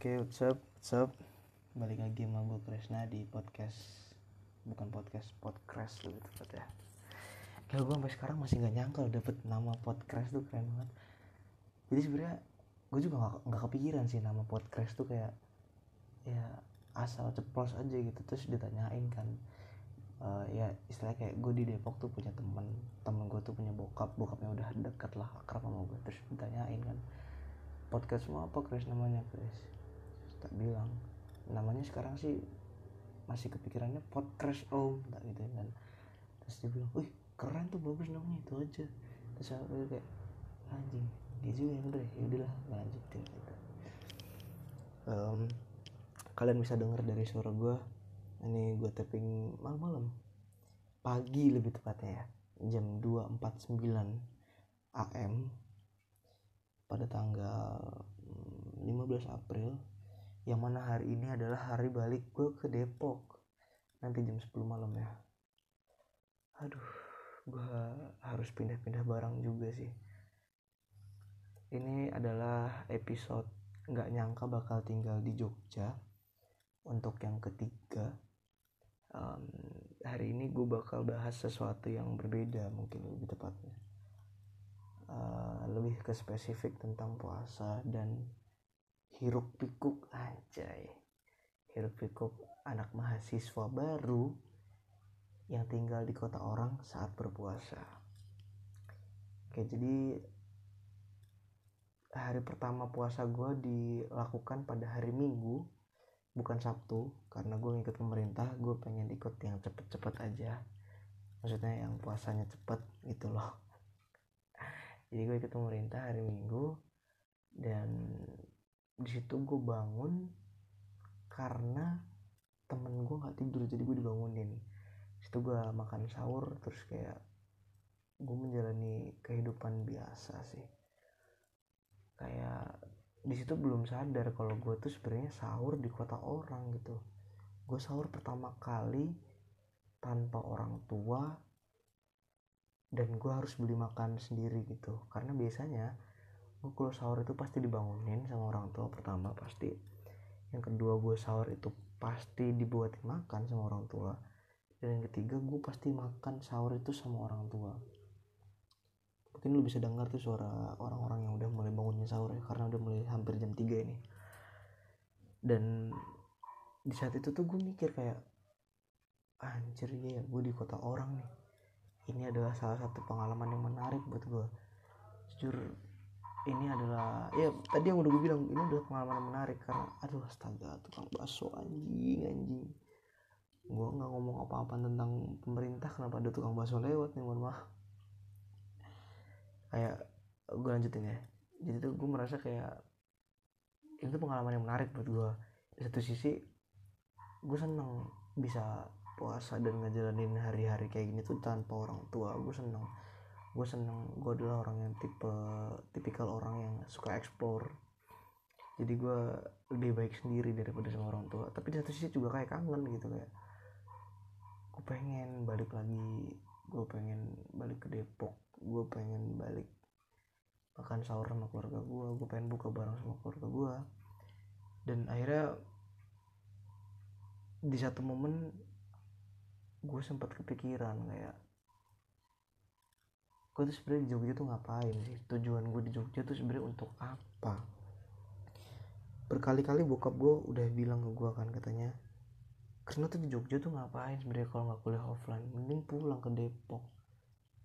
Oke, what's up, what's up? Balik lagi sama gue Kresna di podcast Bukan podcast, podcast lebih tepat ya. Gila gue sampai sekarang masih gak nyangka loh dapet nama podcast tuh keren banget. Jadi sebenarnya gue juga gak, gak kepikiran sih nama podcast tuh kayak Ya asal ceplos aja gitu. Terus ditanyain kan uh, Ya istilahnya kayak gue di Depok tuh punya temen Temen gue tuh punya bokap Bokapnya udah deket lah akrab sama gue Terus ditanyain kan podcast mau apa Chris namanya Chris tak bilang. Namanya sekarang sih masih kepikirannya podcast om tak gitu kan. Terus dia bilang wih keren tuh bagus namanya itu aja. Terus aku kayak anjing dia juga yang udah ya udahlah lanjutin gitu. Um, kalian bisa dengar dari suara gue ini gue tapping malam-malam. Pagi lebih tepatnya ya jam 2.49 AM pada tanggal 15 April yang mana hari ini adalah hari balik gue ke Depok. Nanti jam 10 malam ya. Aduh gue harus pindah-pindah barang juga sih. Ini adalah episode nggak nyangka bakal tinggal di Jogja untuk yang ketiga. Um, hari ini gue bakal bahas sesuatu yang berbeda mungkin lebih tepatnya. Uh, lebih ke spesifik tentang puasa dan hiruk pikuk anjay hiruk pikuk anak mahasiswa baru yang tinggal di kota orang saat berpuasa. Oke jadi hari pertama puasa gue dilakukan pada hari minggu bukan sabtu. Karena gue ngikut pemerintah gue pengen ikut yang cepet-cepet aja. Maksudnya yang puasanya cepet gitu loh. Jadi gue ikut pemerintah hari minggu dan di situ gue bangun karena temen gue nggak tidur jadi gue dibangunin. Situ gue makan sahur terus kayak gue menjalani kehidupan biasa sih. Kayak di situ belum sadar kalau gue tuh sebenarnya sahur di kota orang gitu. Gue sahur pertama kali tanpa orang tua dan gue harus beli makan sendiri gitu. Karena biasanya gue kalau sahur itu pasti dibangunin sama orang tua pertama pasti. Yang kedua gue sahur itu pasti dibuatin makan sama orang tua. Dan yang ketiga gue pasti makan sahur itu sama orang tua. Mungkin lu bisa dengar tuh suara orang-orang yang udah mulai bangunnya sahur ya karena udah mulai hampir jam 3 ini. Dan di saat itu tuh gue mikir kayak anjir ya gue di kota orang nih. Ini adalah salah satu pengalaman yang menarik buat gue jujur ini adalah ya tadi yang udah gue bilang ini adalah pengalaman menarik karena aduh astaga tukang bakso anjing anjing. Gue nggak ngomong apa-apa tentang pemerintah kenapa ada tukang bakso lewat nih mohon maaf. Kayak gue lanjutin ya. Jadi tuh gue merasa kayak itu pengalaman yang menarik buat gue di satu sisi gue seneng bisa puasa dan ngejalanin hari-hari kayak gini tuh tanpa orang tua gue seneng gue seneng gue adalah orang yang tipe tipikal orang yang suka explore. Jadi gue lebih baik sendiri daripada sama orang tua. Tapi di satu sisi juga kayak kangen gitu kayak gue pengen balik lagi gue pengen balik ke Depok gue pengen balik makan sahur sama keluarga gue gue pengen buka bareng sama keluarga gue dan akhirnya di satu momen gue sempat kepikiran kayak gue tuh sebenarnya di Jogja tuh ngapain sih? Tujuan gue di Jogja tuh sebenarnya untuk apa? Berkali-kali bokap gue udah bilang ke gue kan katanya karena tuh di Jogja tuh ngapain sebenarnya kalau nggak kuliah offline? Mending pulang ke Depok.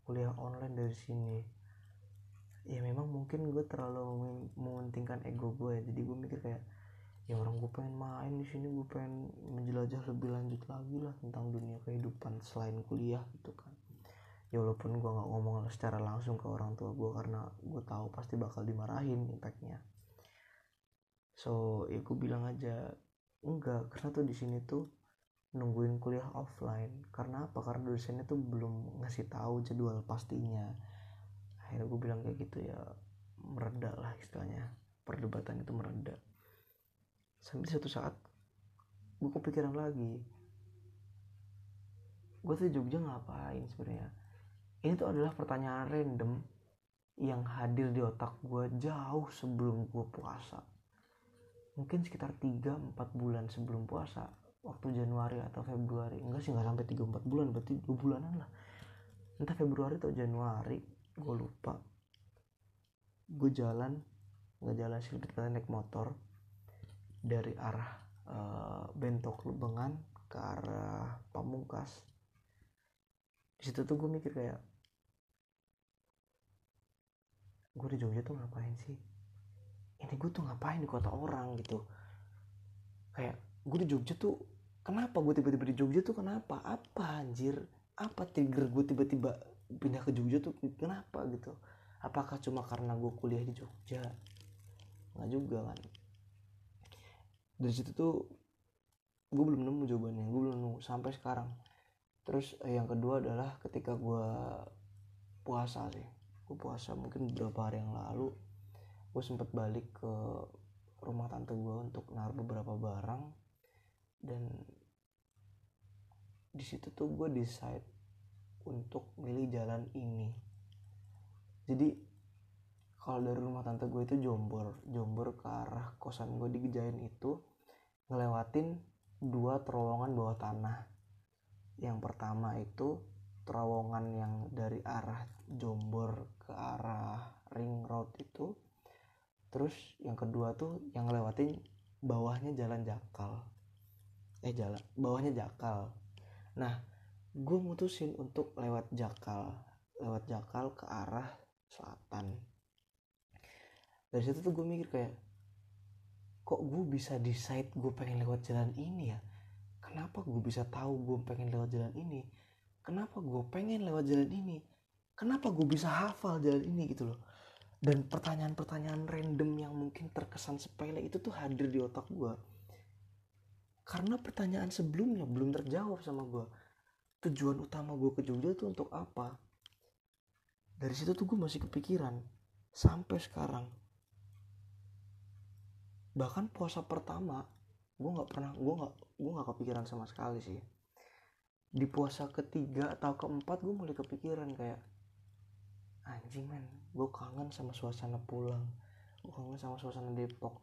Kuliah online dari sini. Ya memang mungkin gue terlalu mementingkan ego gue ya. Jadi gue mikir kayak ya orang gue pengen main di sini gue pengen menjelajah lebih lanjut lagi lah tentang dunia kehidupan selain kuliah gitu kan ya walaupun gue nggak ngomong secara langsung ke orang tua gue karena gue tahu pasti bakal dimarahin impactnya. So ya gue bilang aja enggak karena tuh di sini tuh nungguin kuliah offline. Karena apa? Karena dosennya tuh belum ngasih tahu jadwal pastinya. Akhirnya gue bilang kayak gitu ya mereda lah istilahnya. Perdebatan itu mereda. Sampai suatu saat gue kepikiran lagi. Gue tuh Jogja ngapain sebenarnya ini tuh adalah pertanyaan random yang hadir di otak gue jauh sebelum gue puasa. Mungkin sekitar 3-4 bulan sebelum puasa waktu Januari atau Februari. Enggak sih nggak sampai 3-4 bulan berarti 2 bulanan lah. Entah Februari atau Januari gue lupa. Gue jalan nggak jalan sih lebih naik motor dari arah uh, Bentok Lubengan ke arah Pamungkas. Di situ tuh gue mikir kayak gue di Jogja tuh ngapain sih? Ini gue tuh ngapain di kota orang gitu. Kayak gue di Jogja tuh kenapa gue tiba-tiba di Jogja tuh kenapa? Apa anjir? Apa trigger gue tiba-tiba pindah ke Jogja tuh kenapa gitu? Apakah cuma karena gue kuliah di Jogja? Nggak juga kan. Dari situ tuh gue belum nemu jawabannya gue belum nemu sampai sekarang. Terus eh, yang kedua adalah ketika gue puasa sih gue puasa mungkin beberapa hari yang lalu. Gue sempat balik ke rumah tante gue untuk naruh beberapa barang. Dan di situ tuh gue decide untuk milih jalan ini. Jadi kalau dari rumah tante gue itu Jombor. Jombor ke arah kosan gue di Gejayan itu ngelewatin dua terowongan bawah tanah. Yang pertama itu terowongan yang dari arah Jombor ke arah ring road itu. Terus yang kedua tuh yang ngelewatin bawahnya jalan Jakal. Eh jalan bawahnya Jakal. Nah gue mutusin untuk lewat Jakal lewat Jakal ke arah selatan. Dari situ tuh gue mikir kayak kok gue bisa decide gue pengen lewat jalan ini ya? Kenapa gue bisa tahu gue pengen lewat jalan ini? Kenapa gue pengen lewat jalan ini kenapa gue bisa hafal jalan ini gitu loh. Dan pertanyaan-pertanyaan random yang mungkin terkesan sepele itu tuh hadir di otak gue karena pertanyaan sebelumnya belum terjawab sama gue tujuan utama gue ke Jogja tuh untuk apa? Dari situ tuh gue masih kepikiran. Sampai sekarang. Bahkan puasa pertama gue nggak pernah gue nggak gue nggak kepikiran sama sekali sih. Di puasa ketiga atau keempat gue mulai kepikiran kayak anjing men. Gue kangen sama suasana pulang. Gue kangen sama suasana Depok.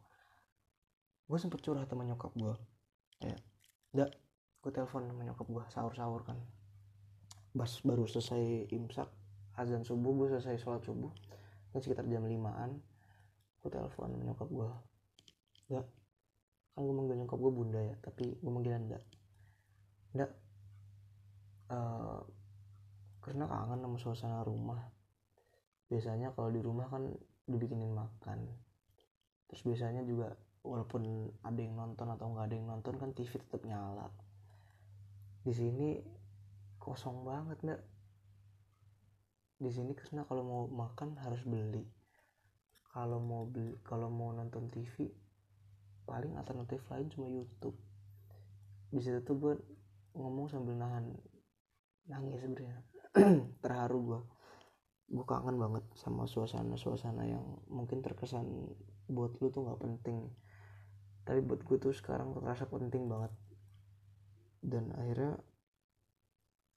Gue sempet curhat sama nyokap gue kayak enggak gue telepon sama nyokap gue sahur-sahur kan. Pas baru selesai imsak azan subuh gue selesai sholat subuh kan sekitar jam limaan gue telepon sama nyokap gue enggak kan gue manggil nyokap gue bunda ya tapi gue manggil enggak enggak uh, karena kangen sama suasana rumah biasanya kalau di rumah kan dibikinin makan. Terus biasanya juga walaupun ada yang nonton atau nggak ada yang nonton kan TV tetap nyala. Di sini kosong banget enggak di sini karena kalau mau makan harus beli. Kalau mau beli kalau mau nonton TV paling alternatif lain cuma YouTube. Di situ tuh gue ngomong sambil nahan nangis sebenarnya. Terharu gue gue kangen banget sama suasana-suasana yang mungkin terkesan buat lu tuh nggak penting. Tapi buat gue tuh sekarang terasa penting banget. Dan akhirnya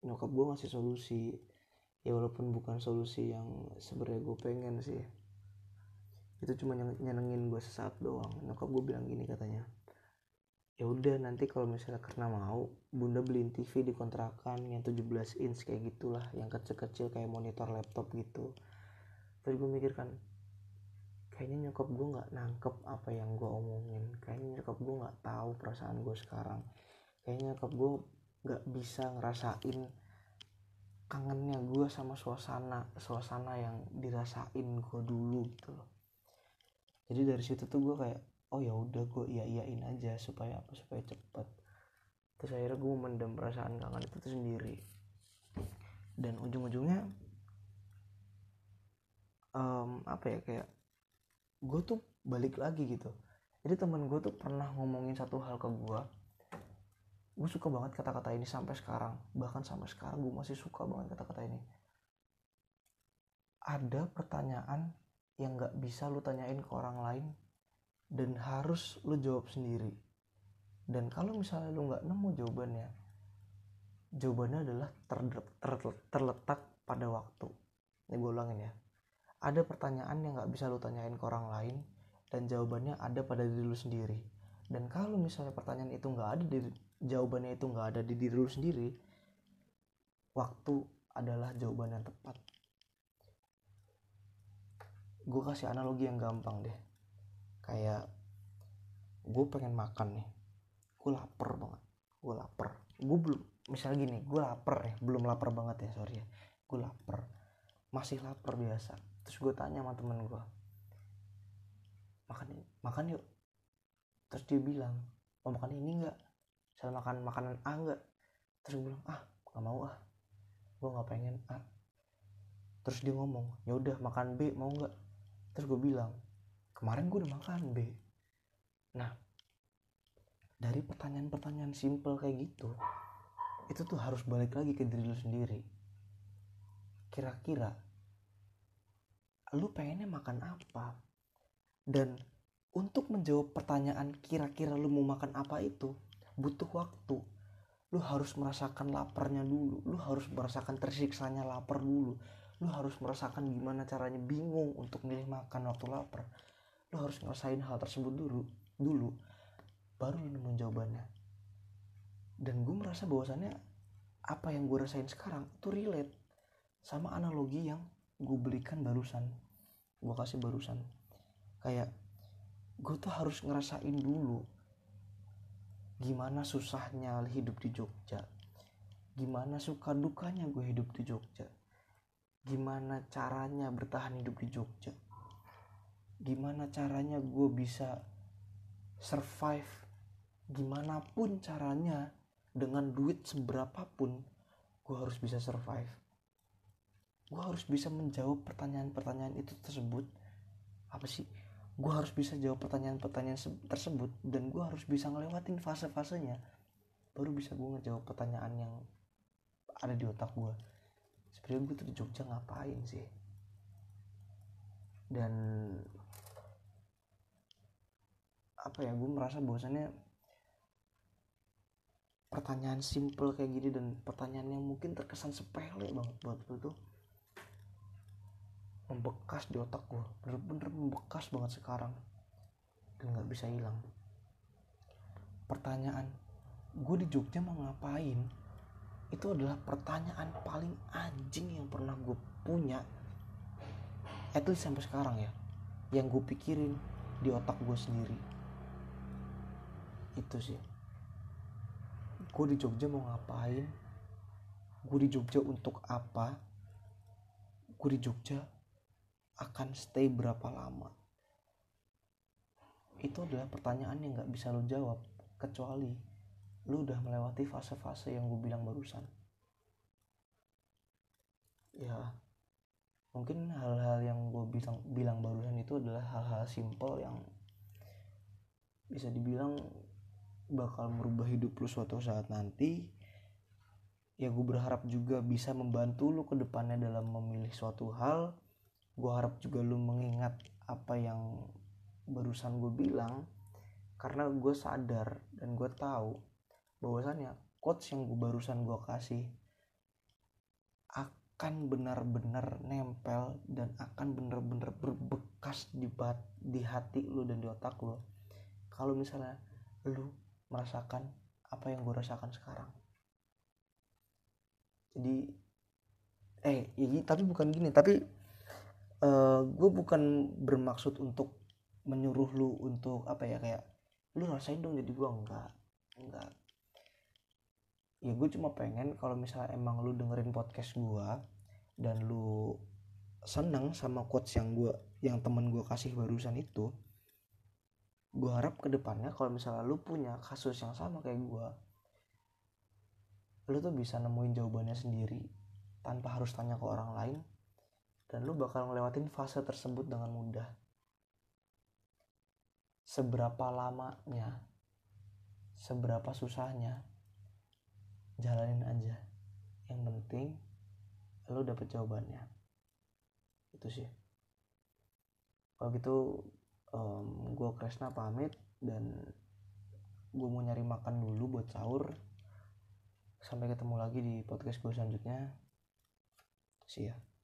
nyokap gue ngasih solusi. Ya walaupun bukan solusi yang sebenarnya gue pengen sih. Itu cuma nyenengin gue sesaat doang. Nyokap gue bilang gini katanya ya udah nanti kalau misalnya karena mau bunda beliin TV di kontrakan yang 17 inch kayak gitulah yang kecil-kecil kayak monitor laptop gitu. Terus gue mikir kan kayaknya nyokap gue nggak nangkep apa yang gue omongin. Kayaknya nyokap gue nggak tahu perasaan gue sekarang. Kayaknya nyokap gue nggak bisa ngerasain kangennya gue sama suasana suasana yang dirasain gue dulu gitu loh. Jadi dari situ tuh gue kayak oh ya udah gue iya iyain aja supaya apa supaya cepet. Terus akhirnya gue mendem perasaan kangen itu tuh sendiri. Dan ujung-ujungnya um, apa ya kayak gue tuh balik lagi gitu. Jadi temen gue tuh pernah ngomongin satu hal ke gue gue suka banget kata-kata ini sampai sekarang. Bahkan sampai sekarang gue masih suka banget kata-kata ini. Ada pertanyaan yang gak bisa lu tanyain ke orang lain dan harus lu jawab sendiri. Dan kalau misalnya lu gak nemu jawabannya jawabannya adalah ter ter terletak pada waktu. Ini gue ulangin ya. Ada pertanyaan yang gak bisa lu tanyain ke orang lain dan jawabannya ada pada diri lu sendiri. Dan kalau misalnya pertanyaan itu nggak ada di jawabannya itu nggak ada di diri lu sendiri waktu adalah jawaban yang tepat. Gue kasih analogi yang gampang deh kayak gue pengen makan nih. Gue lapar banget. Gue lapar. Gue belum misalnya gini gue lapar ya. Belum lapar banget ya sorry ya. Gue lapar. Masih lapar biasa. Terus gue tanya sama temen gue makan makan yuk. Terus dia bilang mau makan ini enggak saya makan makanan A enggak terus gue bilang ah nggak mau ah. Gue nggak pengen A terus dia ngomong ya udah makan B mau nggak? Terus gue bilang kemarin gue udah makan B nah dari pertanyaan-pertanyaan simple kayak gitu itu tuh harus balik lagi ke diri lu sendiri. Kira-kira lu pengennya makan apa? Dan untuk menjawab pertanyaan kira-kira lu mau makan apa itu butuh waktu. Lu harus merasakan laparnya dulu. Lu harus merasakan tersiksanya lapar dulu. Lu harus merasakan gimana caranya bingung untuk milih makan waktu lapar lu harus ngerasain hal tersebut dulu dulu baru lu nemuin jawabannya. Dan gue merasa bahwasannya apa yang gue rasain sekarang itu relate sama analogi yang gue belikan barusan. Gue kasih barusan. Kayak gue tuh harus ngerasain dulu gimana susahnya hidup di Jogja. Gimana suka dukanya gue hidup di Jogja. Gimana caranya bertahan hidup di Jogja gimana caranya gue bisa survive? Gimana pun caranya dengan duit seberapapun gue harus bisa survive. Gue harus bisa menjawab pertanyaan-pertanyaan itu tersebut. Apa sih? Gue harus bisa jawab pertanyaan-pertanyaan tersebut dan gue harus bisa ngelewatin fase-fasenya baru bisa gue ngejawab pertanyaan yang ada di otak gue sebenarnya gue tuh di Jogja ngapain sih? Dan apa ya gue merasa bahwasannya pertanyaan simple kayak gini dan pertanyaan yang mungkin terkesan sepele banget buat gue tuh membekas di otak gue bener-bener membekas banget sekarang. Dan nggak bisa hilang. Pertanyaan gue di Jogja mau ngapain? Itu adalah pertanyaan paling anjing yang pernah gue punya. At least sampai sekarang ya. Yang gue pikirin di otak gue sendiri itu sih. Gue di Jogja mau ngapain? Gue di Jogja untuk apa? Gue di Jogja akan stay berapa lama? Itu adalah pertanyaan yang nggak bisa lo jawab kecuali lo udah melewati fase-fase yang gue bilang barusan. Ya mungkin hal-hal yang gue bilang bilang barusan itu adalah hal-hal simple yang bisa dibilang bakal merubah hidup lo suatu saat nanti ya gue berharap juga bisa membantu lo ke depannya dalam memilih suatu hal. Gue harap juga lu mengingat apa yang barusan gue bilang karena gue sadar dan gue tahu bahwasannya quotes yang gue barusan gue kasih akan benar-benar nempel dan akan benar-benar berbekas di bat, di hati lu dan di otak lu. Kalau misalnya lu merasakan apa yang gue rasakan sekarang. Jadi eh ya, tapi bukan gini tapi uh, eh, gue bukan bermaksud untuk menyuruh lu untuk apa ya kayak lu rasain dong jadi gue enggak enggak. Ya gue cuma pengen kalau misalnya emang lu dengerin podcast gue dan lu seneng sama quotes yang gue yang temen gue kasih barusan itu gue harap ke depannya kalau misalnya lu punya kasus yang sama kayak gue lu tuh bisa nemuin jawabannya sendiri tanpa harus tanya ke orang lain dan lu bakal ngelewatin fase tersebut dengan mudah. Seberapa lamanya seberapa susahnya jalanin aja. Yang penting lu dapet jawabannya. Itu sih. Kalau gitu um, gue Kresna pamit dan gue mau nyari makan dulu buat sahur. Sampai ketemu lagi di podcast gue selanjutnya. See ya